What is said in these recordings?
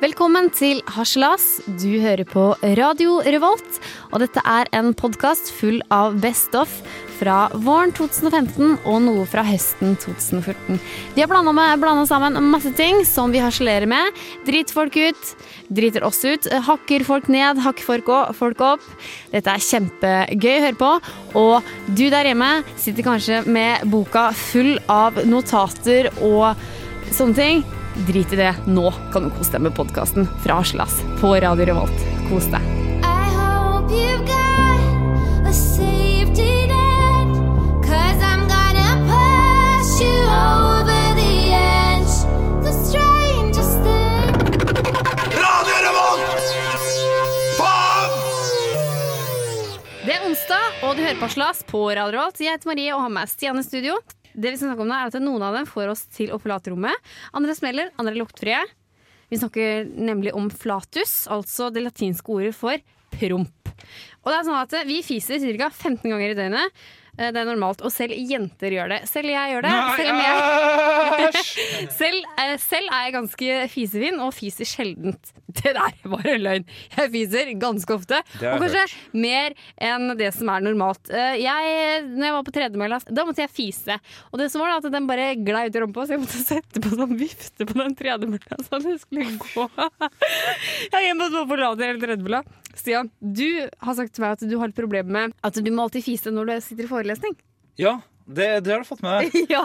Velkommen til Harselas. Du hører på Radio Revolt, og dette er en podkast full av best off fra våren 2015 og noe fra høsten 2014. Vi har blanda sammen masse ting som vi harselerer med. Driter folk ut, driter oss ut, hakker folk ned, hakker folk opp. Dette er kjempegøy å høre på, og du der hjemme sitter kanskje med boka full av notater og sånne ting. Drit i det. Nå kan du kose deg med podkasten fra Aslas på Radio Revolt. Kos deg. Det er onsdag, og du hører på Aslas på Radio Revolt. Jeg heter Marie og har med Stian i studio. Det vi skal snakke om nå er at Noen av dem får oss til å forlate rommet. Andre smeller, andre er luktfrie. Vi snakker nemlig om flatus, altså det latinske ordet for promp. Og det er sånn at Vi fiser ca. 15 ganger i døgnet. Eh, Det er normalt, og selv jenter gjør det. Selv jeg gjør det. Selv, jeg, selv, eh, selv er jeg ganske fisefin og fiser sjeldent. Det der var en løgn. Jeg fiser ganske ofte, og kanskje kanskje mer enn det som er normalt. Eh, Jeg, når jeg var på tredemølla, da måtte jeg fise. Og det som var da, at den bare glei ut i rumpa, så jeg måtte sette på sånn vifte på den tredemølla så det skulle gå. Jeg måtte bare forlate hele tredemølla. Stian, du har sagt til meg at du har et problem med at du må alltid fise når du sitter i forelesning. Ja, det, det har du fått med deg. ja.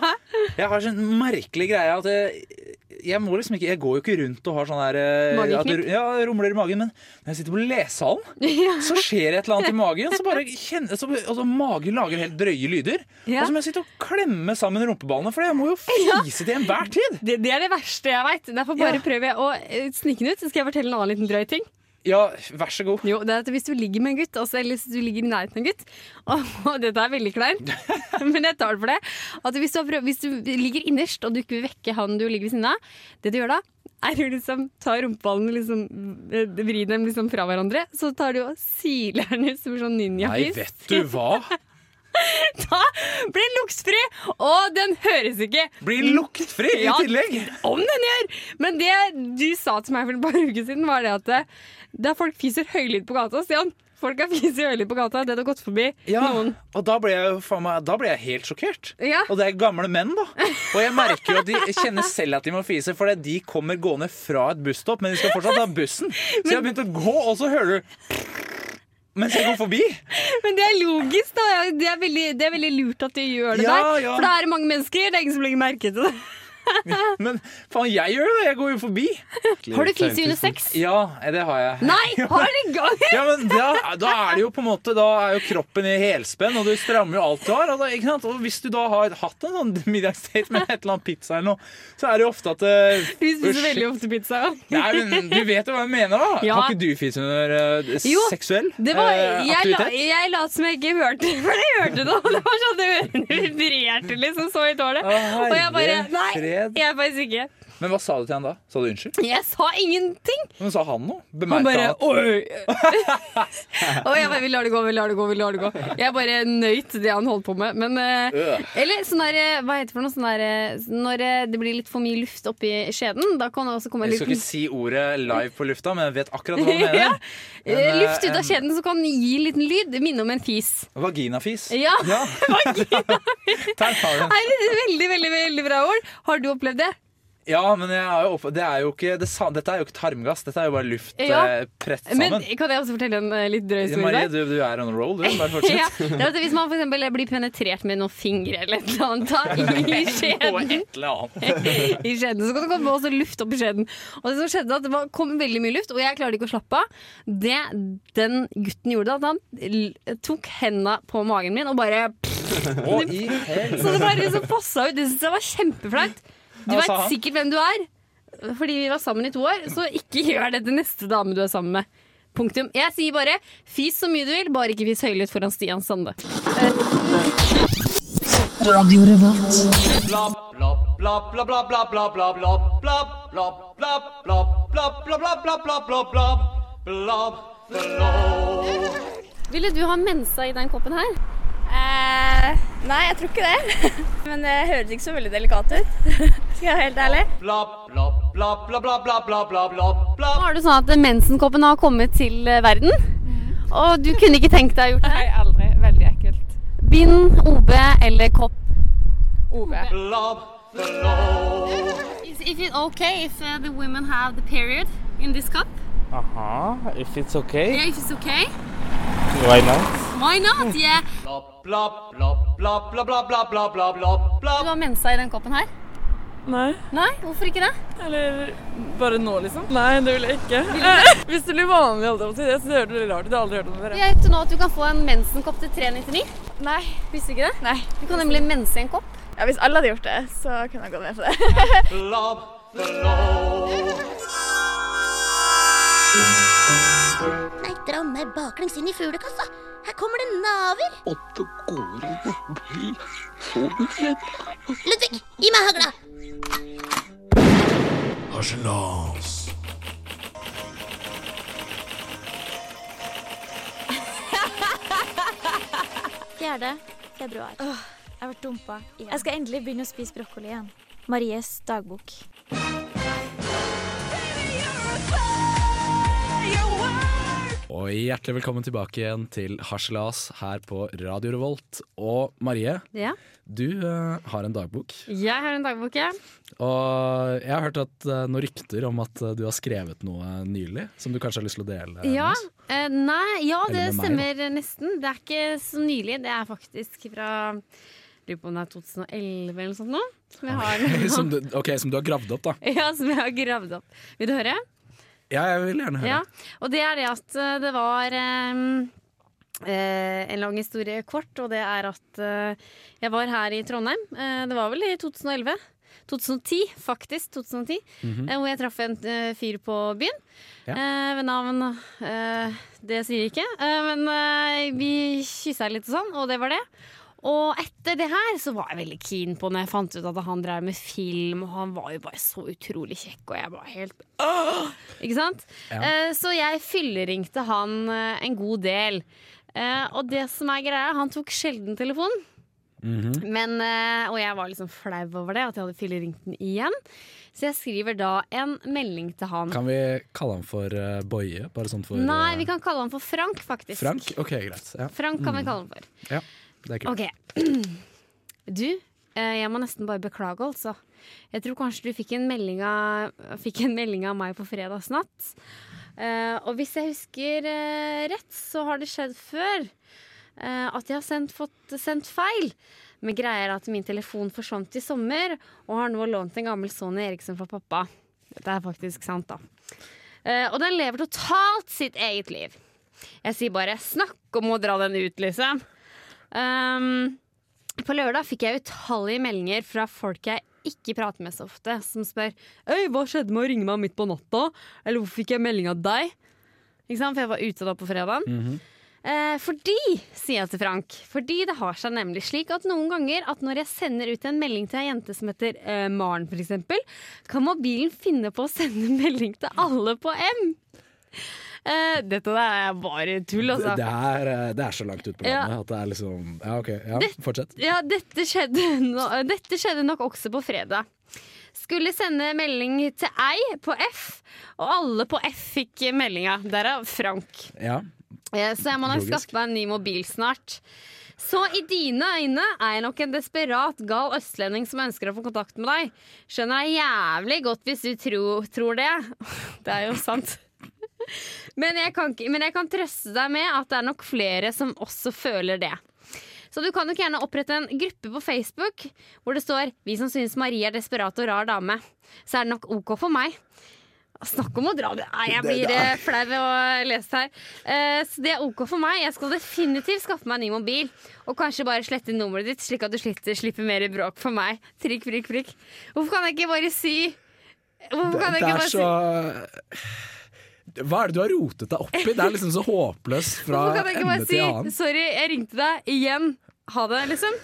Jeg har sånn merkelig greie at jeg, jeg må liksom ikke Jeg går jo ikke rundt og har sånn der eh, Mageknip? det- Ja, rumler i magen, men når jeg sitter på lesesalen, så skjer et eller annet i magen. Så bare kjenner så, altså, Magen lager helt drøye lyder. Ja. Og så må jeg sitte og klemme sammen rumpeballene, for jeg må jo fise til enhver tid. Det, det er det verste jeg veit. Derfor bare Ja. prøver jeg å eh, snike den ut. Så skal jeg fortelle en annen liten drøy ting. Ja, vær så god. Jo, det er at Hvis du ligger med en gutt, også, eller hvis du ligger i nærheten av en gutt og, og Dette er veldig kleint, men jeg tar det for det. At hvis du, har prøv, hvis du ligger innerst og du ikke vil vekke han du ligger ved siden av, det du gjør da, er å liksom ta rumpeballene liksom, eh, Vri dem liksom fra hverandre. Så tar du og siler den ut som sånn Nei, vet du hva? Da blir den luktfri, og den høres ikke Blir luktfri i tillegg? Ja. Om den gjør! Men det du sa til meg for et par uker siden, var det at der folk fiser høylyd på gata Stian, folk har fist høylyd på gata, det har gått forbi Ja, noen. og da ble jeg, meg, da ble jeg helt sjokkert. Ja. Og det er gamle menn, da. Og jeg merker jo at de kjenner selv at de må fise, for de kommer gående fra et busstopp, men de skal fortsatt ha bussen. Så jeg har begynt å gå, og så hører du mens jeg går forbi. Men det er logisk, da. Det er veldig, det er veldig lurt at de gjør det Ja, der. ja. For da er det mange mennesker, det er ingen som legger merke til det. Men faen, jeg gjør det. Jeg går jo forbi. Har du fis under sex? Ja, det har jeg. Nei! Har du gang? Ja, men da, da er det jo på en måte Da er jo kroppen i helspenn, og du strammer jo alt du har. Og, da, ikke sant? og hvis du da har hatt en sånn middagsdate med et eller annet pizza eller noe, så er det jo ofte at eh, Du spiser veldig ofte pizza. Nei, men Du vet jo hva jeg mener, da. Ja. Har ikke du fise under uh, Jo, seksuell Det var, eh, jeg, la, aktivitet? jeg lot som jeg ikke hørte For jeg hørte det, det var sånn det vibrerte liksom så i tårnet. Og jeg bare Nei, fred. jeg er faktisk ikke. Men hva sa du til han da? Sa du unnskyld? Jeg sa ingenting! Men sa han noe? Han Bemerka han bare, Oi! og jeg bare Vi lar det gå, vi lar det gå, vi lar det gå. Jeg bare nøyt det han holdt på med. Men eh, Øh. Eller sånn der eh, Hva heter det for noe? Sånn der eh, Når det blir litt for mye luft oppi skjeden, da kan det også komme en Jeg skal ikke si ordet live på lufta, men jeg vet akkurat hva du mener. ja. Men, Luft ut av en skjeden som kan gi en liten lyd. Minne om en fis. Vaginafis. Ja. ja. har du den. Nei, det er veldig, veldig, veldig bra ord. Har du opplevd det? Ja, men er jo det er ikke, det, dette er jo ikke tarmgass. Dette er jo bare luft Ja. eh, sammen. Men. Kan jeg også fortelle en eh, litt drøy historie? Marie, du, du er on a roll, du. Bare Ja, fortsett. det er at Hvis man eksempel blir penetrert med noen fingre eller et eller annet da, i skjeden, i skjeden, så kan det komme også luft opp i skjeden. Og det som skjedde at det kom veldig mye luft, og jeg klarte ikke å slappe av. Det den gutten gjorde, at han tok henda på magen min og bare i. Så det bare liksom fossa ut. Det syntes jeg var kjempeflaut. Du vet sikkert hvem du er, fordi vi var sammen i to år, så ikke gjør det til neste dame du er sammen med. Punktum. Jeg sier bare fis så mye du vil, bare ikke fis høylytt foran Stian Sande. Ville du ha mensa i den koppen her? Eh, nei, jeg tror ikke det. Men det høres ikke så veldig delikat ut. Skal jeg være helt ærlig? Nå har du sånn at mensenkoppen har kommet til verden, og du kunne ikke tenkt deg å gjort det? Nei, aldri. Veldig ekkelt. Bind, OB eller kopp? OB. Is, is it okay if uh, the women have the period in this cup? Aha, uh -huh. if it's okay. Yeah, if it's okay. Why not? Why not, yeah. Du har mensa i den koppen her? Nei, Nei, hvorfor ikke det? eller bare nå, liksom. Nei, det vil jeg ikke. Hvis det blir vanlig holdt jeg på å si det, så det høres litt rart ut. Jeg har aldri hørt om det Vet du Jeg nå at du kan få en mensenkopp til 399. Nei. Visste ikke det? Nei. Du kan nemlig mense en kopp. Ja, hvis alle hadde gjort det, så kunne jeg gått med på det. Nei, dra meg baklengs inn i fuglekassa. Her kommer det naver. Åtte går inn i solen. Ludvig, gi meg hagla. Harselas. Fjerde februar. jeg har vært dumpa. Jeg skal endelig begynne å spise brokkoli igjen. Maries dagbok. Og hjertelig velkommen tilbake igjen til Harselas her på Radio Revolt. Og Marie, Ja. du uh, har en dagbok. Jeg har en dagbok, ja. Og jeg har hørt at uh, noen rykter om at uh, du har skrevet noe nylig som du kanskje har lyst til å dele Ja, nei, ja, det meg, stemmer nesten. Det er ikke så nylig. Det er faktisk fra Lurer på om det er 2011 eller noe sånt nå. Som har, som, du, okay, som du har gravd opp, da. ja, som jeg har gravd opp. Vil du høre? Ja, jeg vil gjerne høre. Ja, og det er det at eh, det var um, eh, en lang historie kort, og det er at eh, jeg var her i Trondheim. Eh, det var vel i 2011. 2010, faktisk. 2010, Mhm. eh, Hvor jeg traff en fyr på byen. Ja. Ved navn eh, Det sier jeg ikke. Eh, men vi kyssa litt og sånn, og det var det. Og etter det her så var jeg veldig keen på når jeg fant ut at han drev med film, og han var jo bare så utrolig kjekk, og jeg var helt Åh! Ikke sant? Ja. Eh, så jeg fylleringte han eh, en god del. Eh, og det som er greia, han tok sjelden telefonen. Mhm. Men, eh, og jeg var liksom flau over det, at jeg hadde fylleringt den igjen. Så jeg skriver da en melding til han. Kan vi kalle han for uh, Boje? Sånn for Nei, vi kan kalle han for Frank, faktisk. Frank? Ok, greit. Ja. Frank kan vi kalle han for. ja, det er kult. Okay. Du, eh, jeg må nesten bare beklage, altså. Jeg tror kanskje du fikk en melding av, en melding av meg på fredagsnatt. Uh, og hvis jeg husker uh, rett, så har det skjedd før uh, at jeg har sendt, fått sendt feil. Men greia er at min telefon forsvant i sommer, og har nå lånt en gammel Sony Eriksen fra pappa. Dette er faktisk sant, da. Eh, og den lever totalt sitt eget liv. Jeg sier bare 'snakk om å dra den ut', liksom. Um, på lørdag fikk jeg utallige meldinger fra folk jeg ikke prater med så ofte, som spør Øy, hva skjedde med å ringe meg midt på natta? Eller hvorfor fikk jeg melding av deg? Ikke sant? For jeg var ute da på fredagen. -hmm. Eh, fordi, sier jeg til Frank, fordi det har seg nemlig slik at noen ganger at når jeg sender ut en melding til ei jente som heter eh, Maren f.eks., kan mobilen finne på å sende melding til alle på M. Eh, dette der er bare tull, altså. Det, det, er, eh, det er så langt ut på Ja. landet at det er liksom Ja, ok. Ja, Det- fortsett. Ja, dette skjedde, no, dette skjedde nok også på fredag. Skulle sende melding til ei på F, og alle på F fikk meldinga. Derav Frank. Ja. Eh, Så jeg må nok skaffe meg en ny mobil snart. Så i dine øyne er jeg nok en desperat gal østlending som ønsker å få kontakt med deg. Skjønner jeg jævlig godt hvis du tro, tror det. Det er jo sant. Men jeg, kan, men jeg kan trøste deg med at det er nok flere som også føler det. Så du kan nok gjerne opprette en gruppe på Facebook hvor det står 'Vi som synes Marie er desperat og rar dame'. Så er det nok OK for meg. Snakk om å dra det Nei, jeg blir eh, flau ved å lese her. Eh, så det er OK for meg. Jeg skal definitivt skaffe meg en ny mobil. Og kanskje bare slette nummeret ditt, slik at du slipper, slipper mer bråk for meg. Trikk, prikk, prikk. Hvorfor kan jeg ikke bare si Hvorfor kan Det, jeg ikke bare så Hva er det du har rotet deg opp i? Det er liksom så håpløst fra ende til si annen. 'sorry, jeg ringte deg igjen'? Ha det, liksom.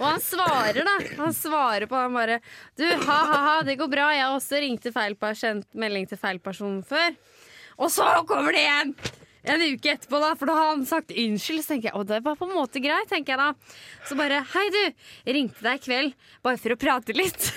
Og han svarer, da. Han svarer på han bare Du, ha-ha-ha, det går bra. Jeg har også ringt til feil per- sendt melding til feil person før. Og så kommer det igjen! En uke etterpå, da, for da har han sagt unnskyld. Så tenker jeg, å, det var på en måte greit, tenker jeg da. Så bare Hei, du. Ringte deg i kveld bare for å prate litt.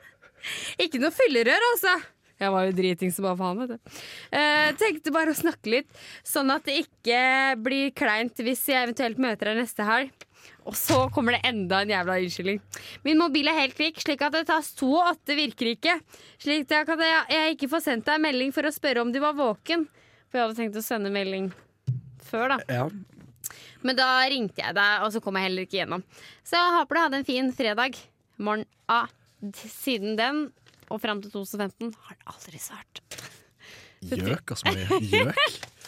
Ikke noe fyllerør, altså. Jeg var jo driting som bare faen, vet du. Eh, tenkte bare å snakke litt, sånn at det ikke blir kleint hvis jeg eventuelt møter deg neste helg. Og så kommer det enda en jævla unnskyldning. Min mobil er helt klikk, slik at det tas to og åtte virker ikke. Slik at jeg, jeg ikke får sendt deg en melding for å spørre om du var våken. For jeg hadde tenkt å sende melding før, da. Ja. Men da ringte jeg deg, og så kom jeg heller ikke gjennom. Så jeg håper du hadde en fin fredag. Morgen. Ah, siden den og fram til 2015 har det aldri svart. Gjøk, altså. Gjøk.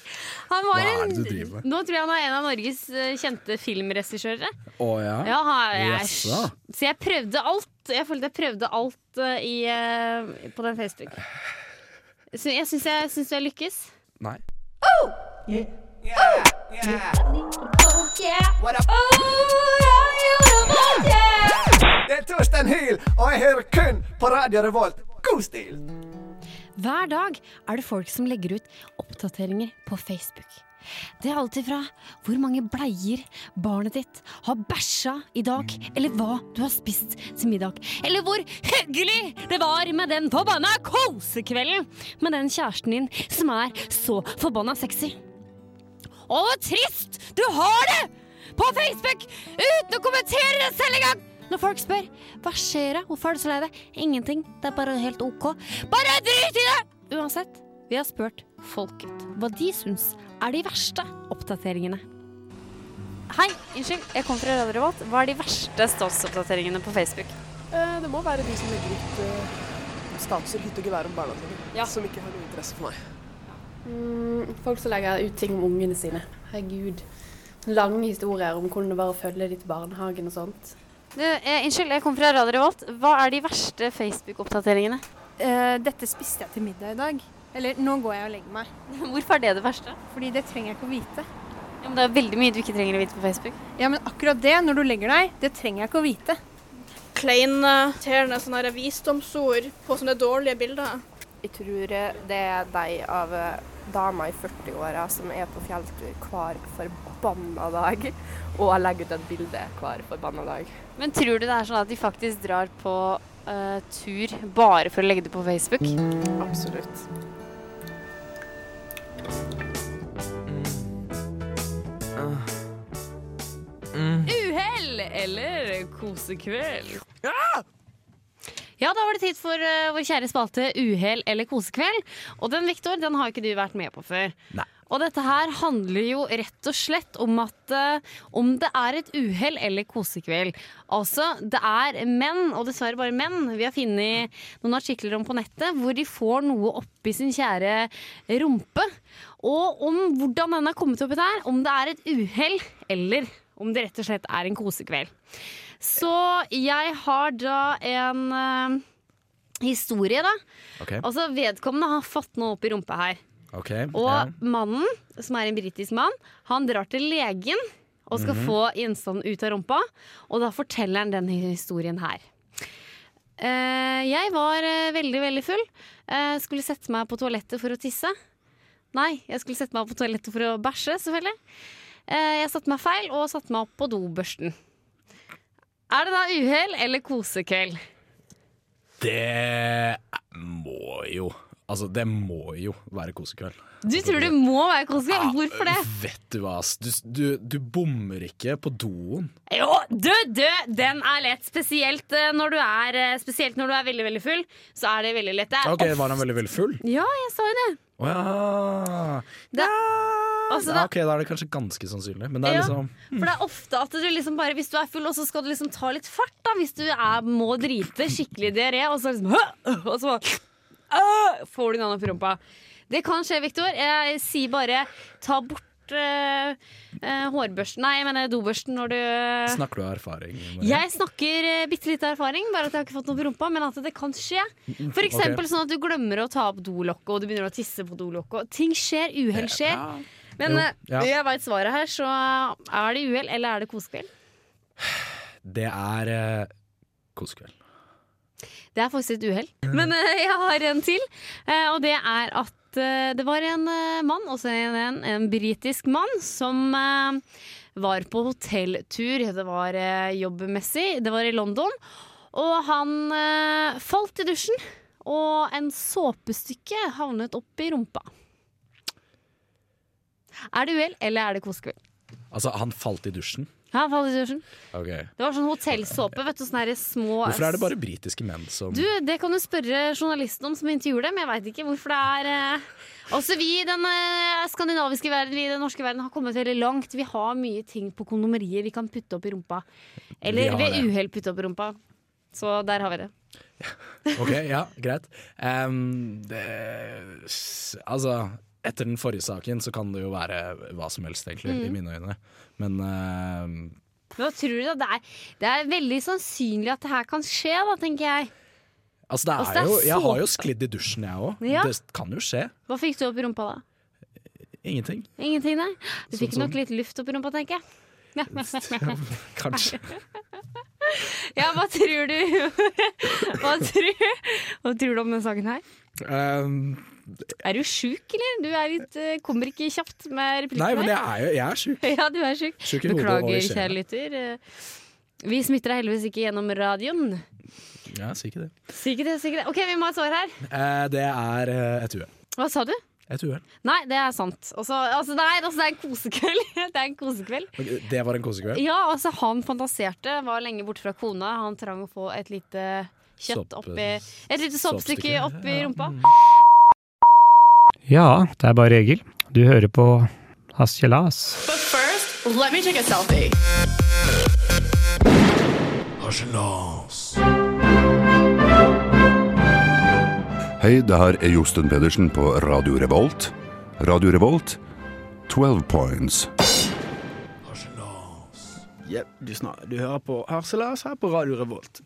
Han var Hva er det du driver med? Nå tror jeg han er en av Norges eh, kjente filmregissører. Oh, ja? Ja, jeg, så jeg prøvde alt. Jeg følte jeg prøvde alt eh, i, eh, på den Facebook. Så jeg syns jeg, syns jeg lykkes. Nei. Det er Torstein Hyl, og jeg hører kun på Radio Revolt. God stil! Hver dag er det folk som legger ut oppdateringer på Facebook. Det er alltid fra hvor mange bleier barnet ditt har bæsja i dag, eller hva du har spist til middag, eller hvor hyggelig det var med den forbanna kosekvelden med den kjæresten din som er så forbanna sexy. Og hvor trist du har det på Facebook uten å kommentere det selv engang! Når folk spør hva skjer, det? hvorfor er du så lei deg? Ingenting, det er bare helt ok. Bare drit i det! Uansett, vi har spurt folket hva de syns er de verste oppdateringene. Hei, unnskyld, jeg kom fra Radio Revolt. Hva er de verste statsoppdateringene på Facebook? Eh, Det må være de som legger ut eh, statuser hytte og gevær om barna sine, som ikke har noe interesse for meg. Mm, folk som legger ut ting om ungene sine. Herregud. Lange historier om hvordan det var å følge de til barnehagen og sånt. Du, eh, unnskyld, jeg kom fra Radio Revolt. Hva er de verste Facebook-oppdateringene? Eh, dette spiste jeg til middag i dag. Eller nå går jeg og legger meg. Hvorfor er det det verste? Fordi det trenger jeg ikke å vite. Ja, men det er veldig mye du ikke trenger å vite på Facebook. Ja, men akkurat det, når du legger deg, det trenger jeg ikke å vite. Kleine, irriterende sånne visdomsord på sånne dårlige bilder. Jeg tror det er deg av damer i 40-åra som er på fjelltur hver forbanna dag, og legger ut et bilde hver forbanna dag. Men tror du det er sånn at de faktisk drar på uh, tur bare for å legge det på Facebook? Absolutt. Uhell eller kosekveld? Ja, da var det tid for uh, vår kjære spalte Uhell eller kosekveld. Og den, Viktor, den har ikke du vært med på før. Nei. Og dette her handler jo rett og slett om at uh, om det er et uhell eller kosekveld. Altså, det er menn, og dessverre bare menn, vi har funnet noen artikler om på nettet, hvor de får noe oppi sin kjære rumpe. Og om hvordan den er kommet oppi der, om det er et uhell eller om det rett og slett er en kosekveld. Så jeg har da en eh, historie, da. Ok. Altså, vedkommende har fått noe opp i rumpa her. Ok, Og ja. mannen, som er en britisk mann, han drar til legen og skal Mhm. få gjenstanden ut av rumpa. Og da forteller han denne historien her. Eh, jeg var eh, veldig, veldig full. Eh, skulle sette meg på toalettet for å tisse. Nei, jeg skulle sette meg på toalettet for å bæsje, selvfølgelig. Eh, jeg satte meg feil og satte meg opp på dobørsten. Er det da uhell eller kosekveld? Det må jo Altså, det må jo være kosekveld. Du tror det må være kosekveld? Hvorfor det? Vet du hva, ass. Du, du, du bommer ikke på doen. Jo, du, du, den er lett. Spesielt eh, når du er, eh, spesielt når du er veldig veldig full. Så er det veldig lett. Det Ok, Var han veldig, veldig full? Ja, jeg sa jo det. Å ja. det altså, ja. Ok, da er det kanskje ganske sannsynlig. Men det er Ja, liksom For det er ofte at du liksom bare Hvis du er full, og så skal du liksom ta litt fart, da. Hvis du er, må drite, skikkelig diaré, og så liksom Og så får du den opp i rumpa. Det kan skje, Viktor. Jeg sier bare ta bort eh, eh, hårbørsten Nei, jeg mener dobørsten når du Snakker du av erfaring? Marie? Jeg snakker uh, bitte litt erfaring, bare at jeg har ikke fått noe på rumpa. Men at det kan skje. For eksempel Ok. sånn at du glemmer å ta opp dolokket, og du begynner å tisse på dolokket. Ting skjer, uhell skjer. Men Jo, eh, ja. jeg veit svaret her, så er det uhell, eller er det kosekveld? Det er eh, kosekveld. Det er faktisk et uhell. Men eh, jeg har en til, eh, og det er at eh, det var en mann, også en, en, en britisk mann, som var på hotelltur. Det var jobbmessig, det var i London. Og han falt i dusjen, og en såpestykke havnet opp i rumpa. Er det uhell, eller er det kosekveld? Altså, han falt i dusjen. Ja, han falt i dusjen. Ok. Det var sånn hotellsåpe, vet du. Sånne små Hvorfor er det bare britiske menn som Du, Det kan du spørre journalisten om som intervjuer dem. Jeg veit ikke hvorfor det er Altså Også vi i den eh, skandinaviske verden, vi i den norske verden, har kommet veldig langt. Vi har mye ting på kondomeriet vi kan putte opp i rumpa. Eller ved uhell putte opp i rumpa. Så der har vi det. Ok, ja, greit. Um, det, altså, etter den forrige saken så kan det jo være hva som helst, egentlig, Mm. i mine øyne. Men em, Hva tror du da? Det er, det er veldig sannsynlig at det her kan skje, da, tenker jeg. altså, det Altså, er det er jo Jeg har jo sklidd i dusjen, jeg òg. Ja. Det kan jo skje. Hva fikk du opp i rumpa da? Ingenting. Ingenting, nei? Du Sånn fikk nok litt luft opp i rumpa, tenker jeg. Kanskje. Ja, hva tror du Hva tror, hva tror du om denne saken her? Em, Er du sjuk, eller? Du litt, eh, kommer ikke kjapt med replikken nei, men jeg er jo jeg er sjuk. Ja, du er sjuk. Sjuk Beklager, kjære lytter. Eh, Vi smitter deg heldigvis ikke gjennom radioen. Ja, si ikke det. Si ikke det, si ikke det. OK, vi må ha et svar her. Eh, det er eh, et uhell. Hva sa du? Et uhell. Nei, det er sant. Også, altså, nei, altså, det er en kosekveld. Det en kosekveld. Det var en kosekveld? Ja, altså han fantaserte, var lenge borte fra kona. Han trang å få et lite kjøtt oppi Et lite såpestykke, oppi rumpa. Ja, det er bare Egil. Du hører på Hasjelas. But first, let me take a selfie. Hei, det her er Josten Pedersen på Radio Revolt. Radio Revolt, 12 points. Yep, du, snar, du hører på Harselas her på Radio Revolt.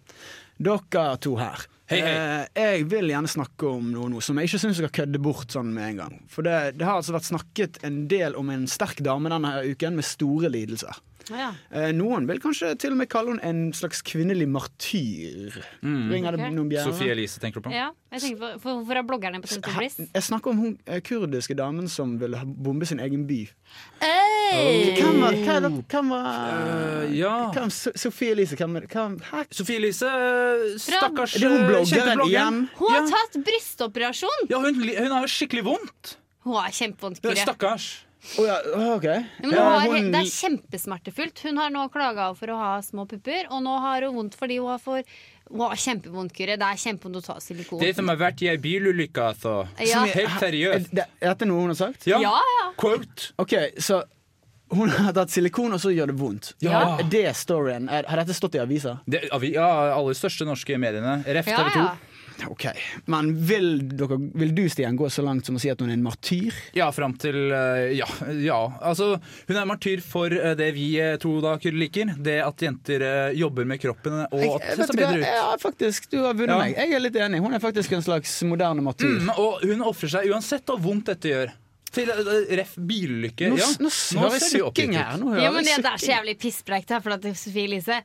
Dere to her. Hei, hei. Eh, jeg vil gjerne snakke om noe nå som jeg ikke syns skal kødde bort sånn med en gang. For det, det har altså vært snakket en del om en sterk dame denne uken med store lidelser. Ja. Eh, noen vil kanskje til og med kalle henne en slags kvinnelig martyr. Mm. Ringer det Ok. noen bjerrer? Sofie Elise tenker du på? Ja, jeg på, for, Hvorfor er bloggerne på TV2 Bliss? Jeg snakker om hun eh, kurdiske damen som ville bombe sin egen by. Hey! Hvem var, er hvem var uh, ja. hvem, Sofie Elise, hvem er det? Hvem. Sofie Elise, stakkars Er det hun bloggeren igjen? Hun har tatt brystoperasjon! Ja, hun, hun har jo skikkelig vondt. Hun har kjempevondt. Kyrre. Stakkars. Å ja, OK. Ja, men Ja, hun har, hun- Det er kjempesmertefullt. Hun har nå klaga for å ha små pupper, og nå har hun vondt fordi hun har, for, Wow, kjempevondt. Kyrre. Det er kjempevondt å ta silikon. Det som har vært i ei bilulykke, altså. Ja. Helt seriøst. Er, det- er dette noe hun har sagt? Ja. Ja, ja. Quote. OK, så hun har tatt silikon, og så gjør det vondt. Ja. Er det storyen? Er, har dette stått i avisa? Det, ja, alle største norske mediene. Ref TV 2. OK. Men vil, dere, vil du, Stian, gå så langt som å si at hun er en martyr? Ja, fram til eh, ja, ja. Altså, hun er martyr for eh, det vi eh, to da liker. Det at jenter jobber med kroppen og at det ser bedre ut. Ja, faktisk, du har vunnet Ja. meg. Jeg er litt enig. Hun er faktisk en slags moderne martyr. Mm, og hun ofrer seg uansett hvor vondt dette gjør. Til ref bilulykke. Nå, ja. nå, hører jeg ser vi oppgitt sukking her. Nå hører Ja, men det, det er så jævlig pisspreik her, for at Sofie Elise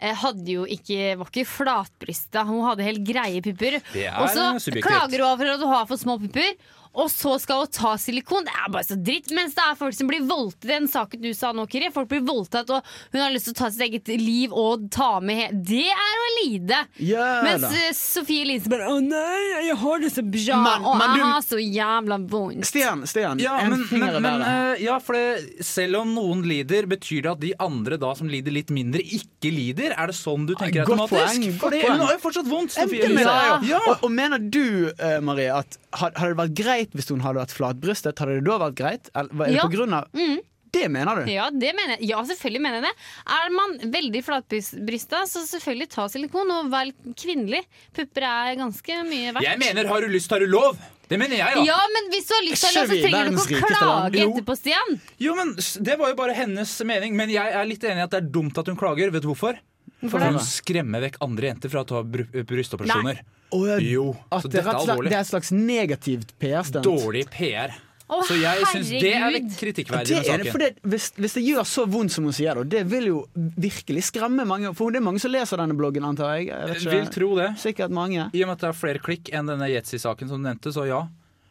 hadde jo ikke, var ikke flatbrysta. Hun hadde helt greie pupper. Er Og så klager hun over at hun har for små pupper. Og så skal hun ta silikon. Det er bare så dritt. Mens det er folk som blir voldtatt. Den saken du sa nå, Kiri. Folk blir voldtatt, og hun har lyst til å ta sitt eget liv og ta med he Det er å lide. Yeah, Mens da. eh, Sofie Elise bare Å nei, jeg har det så bra, Men- og men jeg du- har så jævla vondt. Stian, Stian Ja, men, men, eh, ja, for det, selv om noen lider, betyr det at de andre da som lider litt mindre, ikke lider? Er det sånn du tenker Godt automatisk? poeng, godt Fordi poeng. hun har jo fortsatt vondt, Sofie Elise. Ja. Ja. Og, og mener du, uh, Marie, at hadde det vært greit hvis hun hadde vært flatbrystet? Hadde det da vært greit? Eller er det Ja. på grunn av Mm. Det mener du? Ja, det mener jeg. ja, selvfølgelig mener jeg det. Er man veldig flatbrysta, så selvfølgelig ta silikon og vær kvinnelig. Pupper er ganske mye verdt. Jeg mener har du lyst, har du lov. Det mener jeg, da. Ja, men hvis du har lyst Ikke det, så trenger du ikke å klage Jo. etterpå, Stian. Jo, men Det var jo bare hennes mening, men jeg er litt enig i at det er dumt at hun klager. Vet du hvorfor? For hun skremmer vekk andre jenter fra å ta bry- brystoperasjoner. Oh, ja, Jo, At så det, dette er alvorlig. det er et slags negativt PR-stunt? Dårlig PR. Oh, Så jeg syns det er litt kritikkverdig Det med er det, for det, hvis, hvis det gjør så vondt som hun sier, da, det vil jo virkelig skremme mange. For det er mange som leser denne bloggen, antar jeg. jeg vet Jeg vil tro det. Sikkert mange. I og med at det er flere klikk enn denne Yetzy-saken som du nevnte, så ja.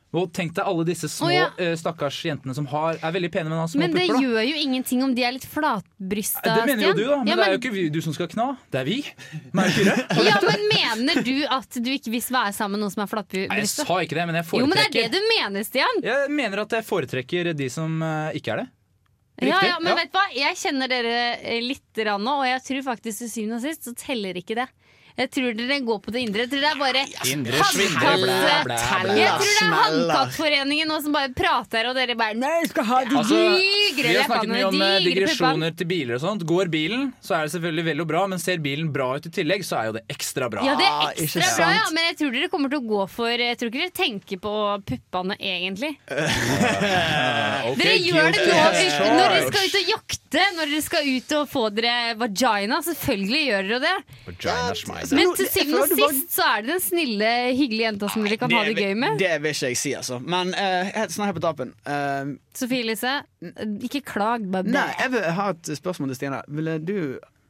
Og tenk deg alle disse små oh, ja. eh, stakkars jentene som har, er veldig pene, men har små Men det pupper. da. gjør jo ingenting om de er litt flatbrysta, Det mener jo du, da, men, Ja, det er jo ikke vi, du som skal kna. Det er vi. Meg Ja, men Mener du at du ikke vil være sammen med noen som er Nei, jeg sa ikke det, men jeg foretrekker Jo, men det er det du mener, Stian. Jeg mener at jeg foretrekker de som eh, ikke er det. Ja, Riktig, ja, men ja. vet du hva? Jeg kjenner dere eh, litt nå, og jeg tror faktisk til syvende og sist så teller ikke det. Jeg tror dere går på det indre. Jeg tror det er bare Indre håndtatt- blæ, blæ, blæ. Jeg tror det er Handkattforeningen nå som bare prater, og dere bare Nei, jeg skal ha de Altså, digre vi har snakket leppene, mye om eh, digre puppene. digresjoner til biler og sånt. Går bilen, så er det selvfølgelig vel og bra, men ser bilen bra ut i tillegg, så er jo det ekstra bra. Ja, det er Ah, ikke ekstra bra, ja, men jeg tror dere kommer til å gå for Jeg tror ikke dere tenker på puppene egentlig. Ok, Dere gjør det guilty nå as ut- når dere skal ut og jakte, når dere skal ut og få dere vagina. Selvfølgelig gjør dere det. Vagina schmeiser. Men til siden syvende og sist så er det den snille, hyggelige jenta som dere kan ha det gøy med. Det vil ikke jeg si, altså. Men uh, helt sånn her på tapen uh, Sofie Elise, ikke klag. Bare Nei, jeg vil ha et spørsmål til Stina. Ville du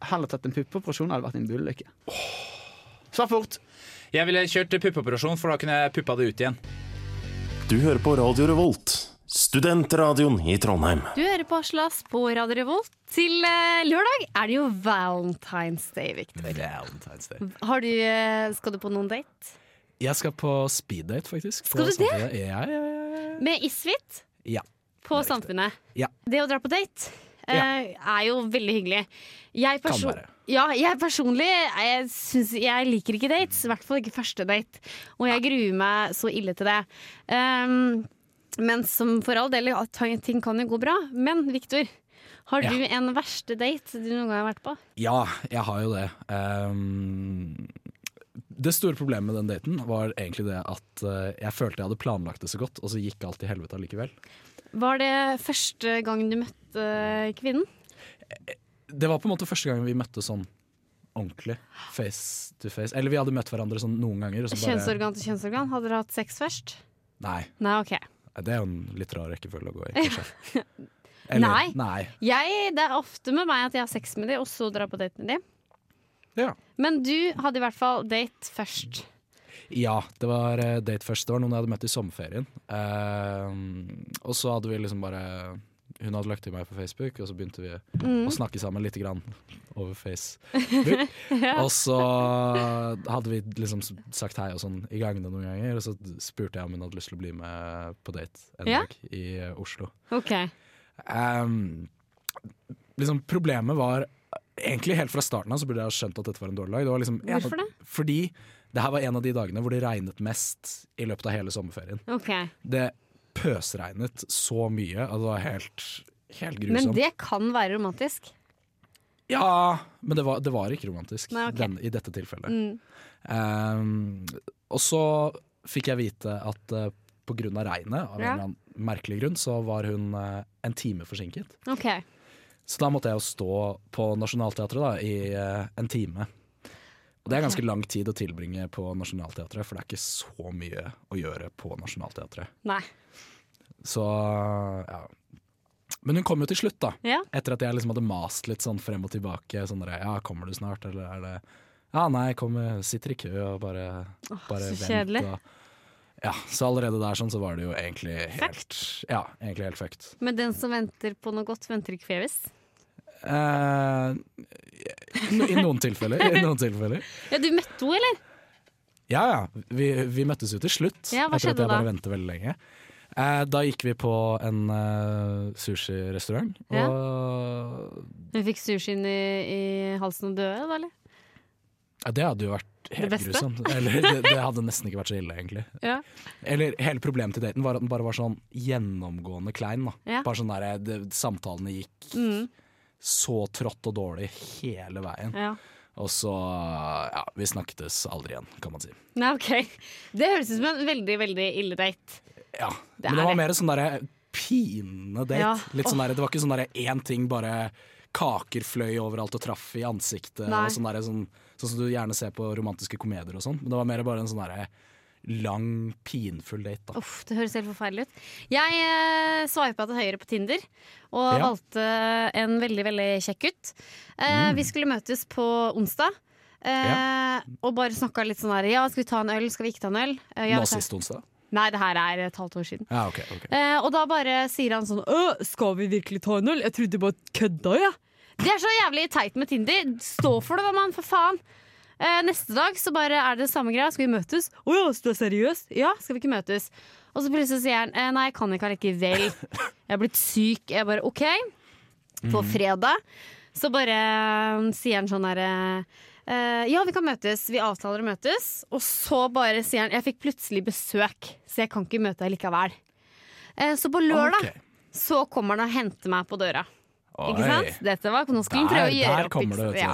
heller tatt en puppeoperasjon eller vært i en bullykke? Svar fort. Jeg ville kjørt puppeoperasjon, for da kunne jeg puppa det ut igjen. Du hører på Radio Revolt, studentradioen i Trondheim. Du hører på Aslas på Radio Revolt. Til eh, lørdag er det jo Valentine's Day, Victor. Valentine's Day. Har du, eh, skal du på noen date? Jeg skal på speeddate, faktisk. Skal du det? Ja, ja, ja. Med Isfit ja. på Samfunnet. Ja. Det å dra på date Ja. er jo veldig hyggelig. Jeg, Kan være. ja, jeg personlig jeg, synes, jeg liker ikke dates. I hvert fall ikke første date. Og jeg gruer meg så ille til det. Um, men som for all del, ting kan jo gå bra. Men Victor, har Ja. du en verste date du noen gang har vært på? Ja, jeg har jo det. Um, det store problemet med den daten var egentlig det at eh, jeg følte jeg hadde planlagt det så godt, og så gikk alt til helvete allikevel. Var det første gang du møtte kvinnen? Det var på en måte første gang vi møtte sånn ordentlig, face to face. Eller vi hadde møtt hverandre sånn noen ganger. Kjønnsorgan til kjønnsorgan? Hadde dere hatt sex først? Nei, Nei, OK. Det er jo en litt rar rekkefølge å gå i, kanskje. Eller, Nei. nei. Jeg, det er ofte med meg at jeg har sex med dem, og så drar på date med dem. Ja. Men du hadde i hvert fall date først. Ja, det var eh, date først. Det var noen jeg hadde møtt i sommerferien. Ehm, og så hadde vi liksom bare Hun hadde lagt til meg på Facebook, og så begynte vi Mm. å snakke sammen lite grann over Facebook. Ja. Og så hadde vi liksom sagt hei og sånn i gangene noen ganger, og så spurte jeg om hun hadde lyst til å bli med på date en Ja. dag i eh, Oslo. OK. Um, liksom Problemet var Egentlig helt fra starten av så burde jeg ha skjønt at dette var en dårlig dag. Det var liksom Hvorfor det? Fordi det her var en av de dagene hvor det regnet mest i løpet av hele sommerferien. ok Det pøsregnet så mye Altså helt, helt grusomt. Men det kan være romantisk. Ja, men det var, det var ikke romantisk Nei, okay. den, i dette tilfellet. Mm. Um, og så fikk jeg vite at uh, på grunn av regnet, av en Ja. eller annen merkelig grunn, så var hun uh, en time forsinket. Okay. Så da måtte jeg jo stå på Nationaltheatret da, i uh, en time. Og det er ganske lang tid å tilbringe på Nationaltheatret, for det er ikke så mye å gjøre på Nationaltheatret. Nei. Så ja. Men hun kom jo til slutt, da. Ja. Etter at jeg liksom hadde mast litt sånn frem og tilbake. Sånn der, ja, kommer du snart, eller er det Ja, nei, jeg kommer, sitter i kø og bare, bare så kjedelig. Og, ja, så allerede der sånn så var det jo egentlig helt Ja, egentlig helt fucked. Men den som venter på noe godt, venter ikke forgjeves. Eh, I noen tilfeller. I noen tilfeller. Ja, du møtte henne, eller? Ja ja, vi, vi møttes jo til slutt. Ja, hva skjedde jeg bare veldig lenge. Eh, da gikk vi på en uh, sushirestaurant. Ja. Og Hun fikk sushien i, i halsen og døde, da, eller? ja, det hadde jo vært helt grusomt. Eller det, det hadde nesten ikke vært så ille, egentlig. Ja. Eller hele problemet til daten var at den bare var sånn gjennomgående klein. Da. Ja. Bare sånn der, det, Samtalene gikk Mm. Så trått og dårlig hele veien. Ja. Og så Ja, vi snakkes aldri igjen, kan man si. Nei, OK. Det høres ut som en veldig, veldig ille date. Ja, Det Men det var det. mer sånn derre pinende date. Ja. Litt sånn der, det var ikke sånn derre én ting, bare kaker fløy overalt og traff i ansiktet. Nei. Og sånn, der, sånn, sånn som du gjerne ser på romantiske komedier og sånn. Men det var mer bare en sånn derre lang, pinfull date. Da. Uff, det høres helt forferdelig ut. Jeg eh, sveipa til høyre på Tinder og Ja. valgte en veldig veldig kjekk gutt. Eh, Mm. Vi skulle møtes på onsdag. Eh, Og bare snakka litt sånn her Ja, skal vi ta en øl? Skal vi ikke ta en øl? Eh, ja, Nå vi sist onsdag. Nei, det her er et halvt år siden. Ja, okay, okay. Eh, og da bare sier han sånn «Øh, Skal vi virkelig ta en øl? Jeg trodde bare kødda, jeg. Det er så jævlig teit med Tinder. Stå for det, da, mann. For faen. Eh, neste dag så bare er det samme greia. Skal vi møtes? Å ja, du er seriøs? Ja, skal vi ikke møtes? Og så plutselig sier han eh, nei, jeg kan ikke allikevel. Jeg er blitt syk. Jeg bare OK. På Mhm. fredag så bare eh, sier han sånn herre eh, ja, vi kan møtes. Vi avtaler å møtes. Og så bare sier han jeg fikk plutselig besøk, så jeg kan ikke møte deg likevel. Eh, så på lørdag så kommer han og henter meg på døra. Ikke sant? Dette var, nå skal han prøve å gjøre opp. det. Ja.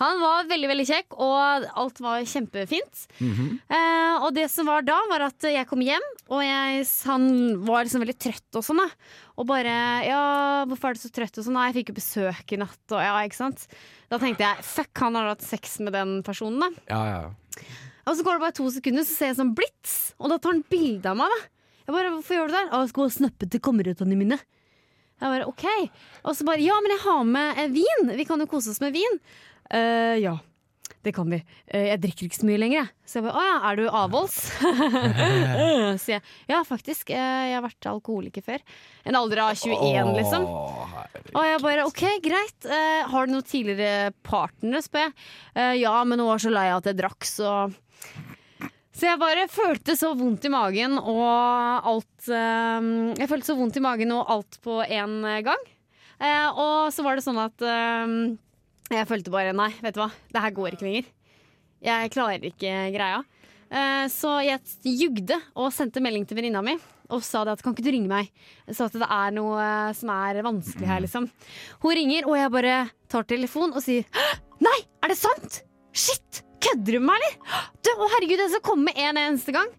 Han var veldig veldig kjekk, og alt var kjempefint. Mhm. Eh, og det som var da, var at jeg kom hjem, og jeg, han var liksom veldig trøtt og sånn. da Og bare 'Ja, hvorfor er du så trøtt?' og sånn. 'Nei, jeg fikk jo besøk i natt', og ja, ikke sant. Da tenkte jeg 'fuck, han har hatt sex med den personen', da. Ja, ja. Og så går det bare to sekunder, så ser jeg sånn blits, og da tar han bilde av meg. da Jeg bare, 'Hvorfor gjør du det?' 'Å, jeg skal snappe til kameratene mine'. Jeg bare, ok. Og så bare, ja, men jeg har med eh, vin. Vi kan jo kose oss med vin. Uh, Ja, det kan vi. Uh, Jeg drikker ikke så mye lenger jeg. Så jeg bare, åja, er du avholds? Så jeg, ja faktisk. Uh, Jeg har vært alkoholiker før. En alder av 21 liksom. Og jeg bare, ok, greit. Uh, Har du noen tidligere partnere, spør jeg. «Eh, Ja, men hun var så lei av at jeg drakk Så så jeg bare følte så vondt i magen og alt eh, Jeg følte så vondt i magen og alt på en gang. Eh, og så var det sånn at eh, jeg følte bare nei, vet du hva, det her går ikke lenger. Jeg klarer ikke greia. Eh, så jeg jugde og sendte melding til venninna mi og sa det at kan ikke du ringe meg? Så at det er noe eh, som er vanskelig her, liksom. Hun ringer, og jeg bare tar telefon og sier «Hæ? Nei, er det sant? Shit! Kødder du med meg, eller? Du, å herregud, jeg skal komme med en eneste gang.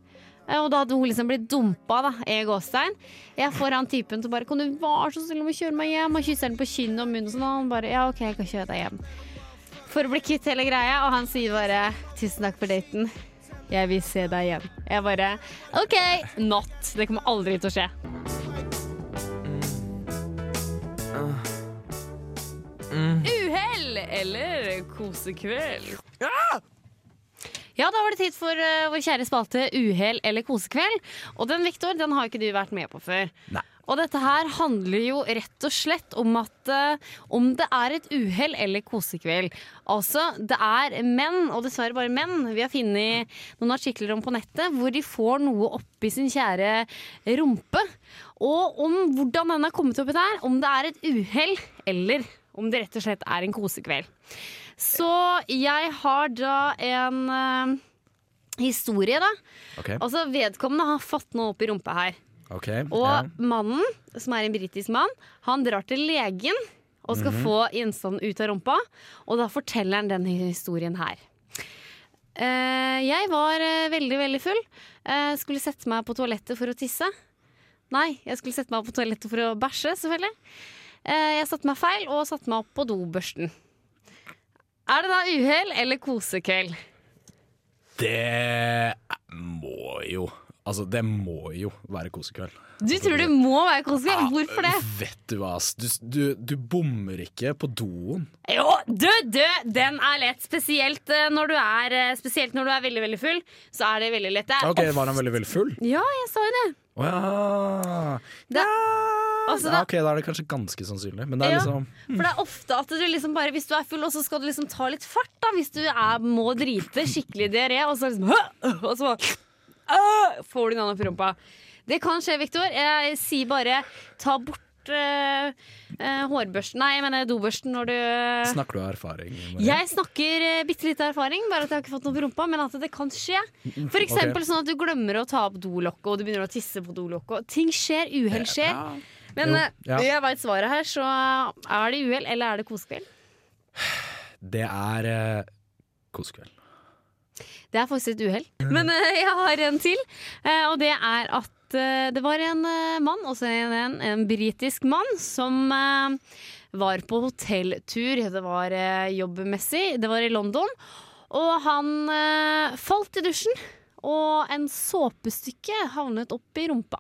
Eh, Og da hadde hun liksom blitt dumpa da, i gåstein. Jeg får han typen til bare Kan du være så snill å kjøre meg hjem? Og kysser den på kinnet og munnen og sånn. Og han bare Ja, OK, jeg kan kjøre deg hjem. For å bli kvitt hele greia. Og han sier bare Tusen takk for daten. Jeg vil se deg igjen. Jeg bare OK, not. Det kommer aldri til å skje. Uhell eller kosekveld? Ja, da var det tid for uh, vår kjære spalte Uhell eller kosekveld. Og den, Viktor, den har ikke du vært med på før. Og dette her handler jo rett og slett om at uh, om det er et uhell eller kosekveld. Altså, det er menn, og dessverre bare menn, vi har funnet noen artikler om på nettet, hvor de får noe oppi sin kjære rumpe. Og om hvordan den har kommet oppi der, om det er et uhell eller om det rett og slett er en kosekveld. Så jeg har da en eh, historie, da. Okay. Altså, vedkommende har fått noe opp i rumpa her. Okay, Og ja. mannen, som er en britisk mann, han drar til legen og skal Mhm. få gjenstanden ut av rumpa. Og da forteller han denne historien her. Eh, jeg var eh, veldig, veldig full. Eh, skulle sette meg på toalettet for å tisse. Nei, jeg skulle sette meg på toalettet for å bæsje, selvfølgelig. Eh, jeg satte meg feil og satte meg opp på dobørsten. Er det da uhell eller kosekveld? Det må jo Altså, det må jo være kosekveld. Du tror det må være kosekveld? Hvorfor det? Vet du hva, ass. Du, du, du bommer ikke på doen. Jo, du, du, den er lett. Spesielt eh, når du er, eh, spesielt når du er veldig veldig full. Så er det veldig lett. Det er Ok, Var han veldig veldig full? Ja, jeg sa jo det. Å ja. det altså, ja. Ok, da er det kanskje ganske sannsynlig. Men det er Ja, liksom For det er ofte at du liksom bare Hvis du er full, og så skal du liksom ta litt fart, da. Hvis du er, må drite, skikkelig diaré, og så liksom Og så bare får du en opp i rumpa. Det kan skje, Viktor. Jeg sier bare ta bort eh, eh, hårbørsten Nei, jeg mener dobørsten når du Snakker du av erfaring? Maria? Jeg snakker uh, bitte litt erfaring, bare at jeg har ikke fått noe på rumpa. Men at det kan skje. Mm, For eksempel ok. sånn at du glemmer å ta opp dolokket, og du begynner å tisse på dolokket. Ting skjer, uhell skjer. Men Jo, eh, ja. jeg veit svaret her, så er det uhell, eller er det kosekveld? Det er eh, kosekveld. Det er faktisk et uhell. Men eh, jeg har en til, eh, og det er at eh, det var en eh, mann, også en, en, en britisk mann, som eh, var på hotelltur. Det var jobbmessig, det var i London. Og han falt i dusjen, og en såpestykke havnet opp i rumpa.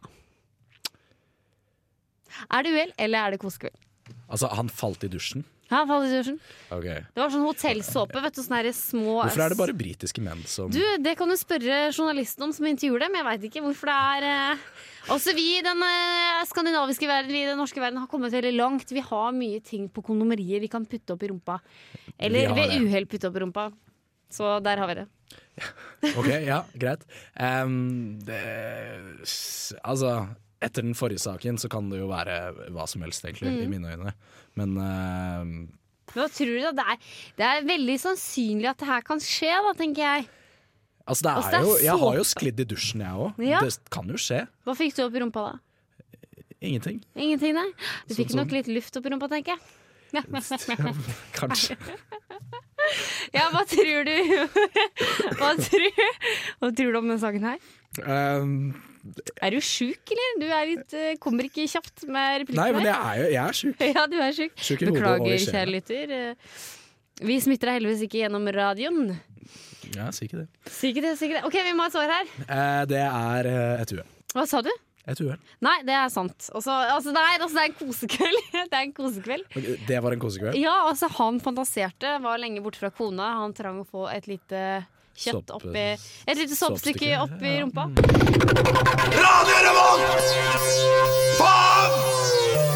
Er det uhell, eller er det kosekveld? Altså, han falt i dusjen. Ja, Ocean. Det var sånn hotellsåpe, vet du. Sånne små Hvorfor er det bare britiske menn som Du, Det kan du spørre journalisten om som intervjuer dem. Jeg veit ikke hvorfor det er Altså Også vi i den eh, skandinaviske verden, vi i den norske verden har kommet veldig langt. Vi har mye ting på kondomeriet vi kan putte opp i rumpa. Eller ved uhell putte opp i rumpa. Så der har vi det. Ok, ja, greit. Um, det, altså, etter den forrige saken så kan det jo være hva som helst, egentlig, Mm. i mine øyne. Men em, hva tror du da? Det er, det er veldig sannsynlig at det her kan skje, da, tenker jeg. altså, det Altså, er det er jo Jeg har jo sklidd i dusjen, jeg òg. Ja. Det kan jo skje. Hva fikk du opp i rumpa da? Ingenting. Ingenting, nei? Du Sånn fikk som- nok litt luft opp i rumpa, tenker jeg. Kanskje. Ja, hva tror du Hva tror, hva tror du om denne saken her? Em, Er du sjuk, eller? Du er litt, eh, kommer ikke kjapt med replikken nei, men jeg er jo jeg er sjuk. Ja, du er sjuk. Sjuk Beklager, kjære lytter. Eh, Vi smitter deg heldigvis ikke gjennom radioen. Ja, si ikke det. Si ikke det, si ikke det. Ok, vi må ha et svar her. Eh, det er eh, et uhell. Hva sa du? Et uhell. Nei, det er sant. Også, altså, nei, altså, det er en kosekveld. det er en kosekveld. Okay, Det var en kosekveld? Ja, altså han fantaserte, var lenge borte fra kona. Han trang å få et lite kjøtt oppi Et lite soppstykke oppi rumpa. Radio Revolt! Faen!